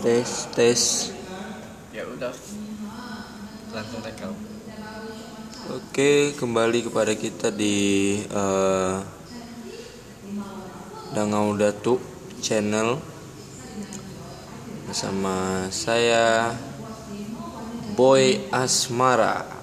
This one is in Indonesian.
tes tes. Ya udah. Langsung rekam oke kembali kepada kita di eh, uh, Dangau Datu channel. Bersama saya Boy Asmara.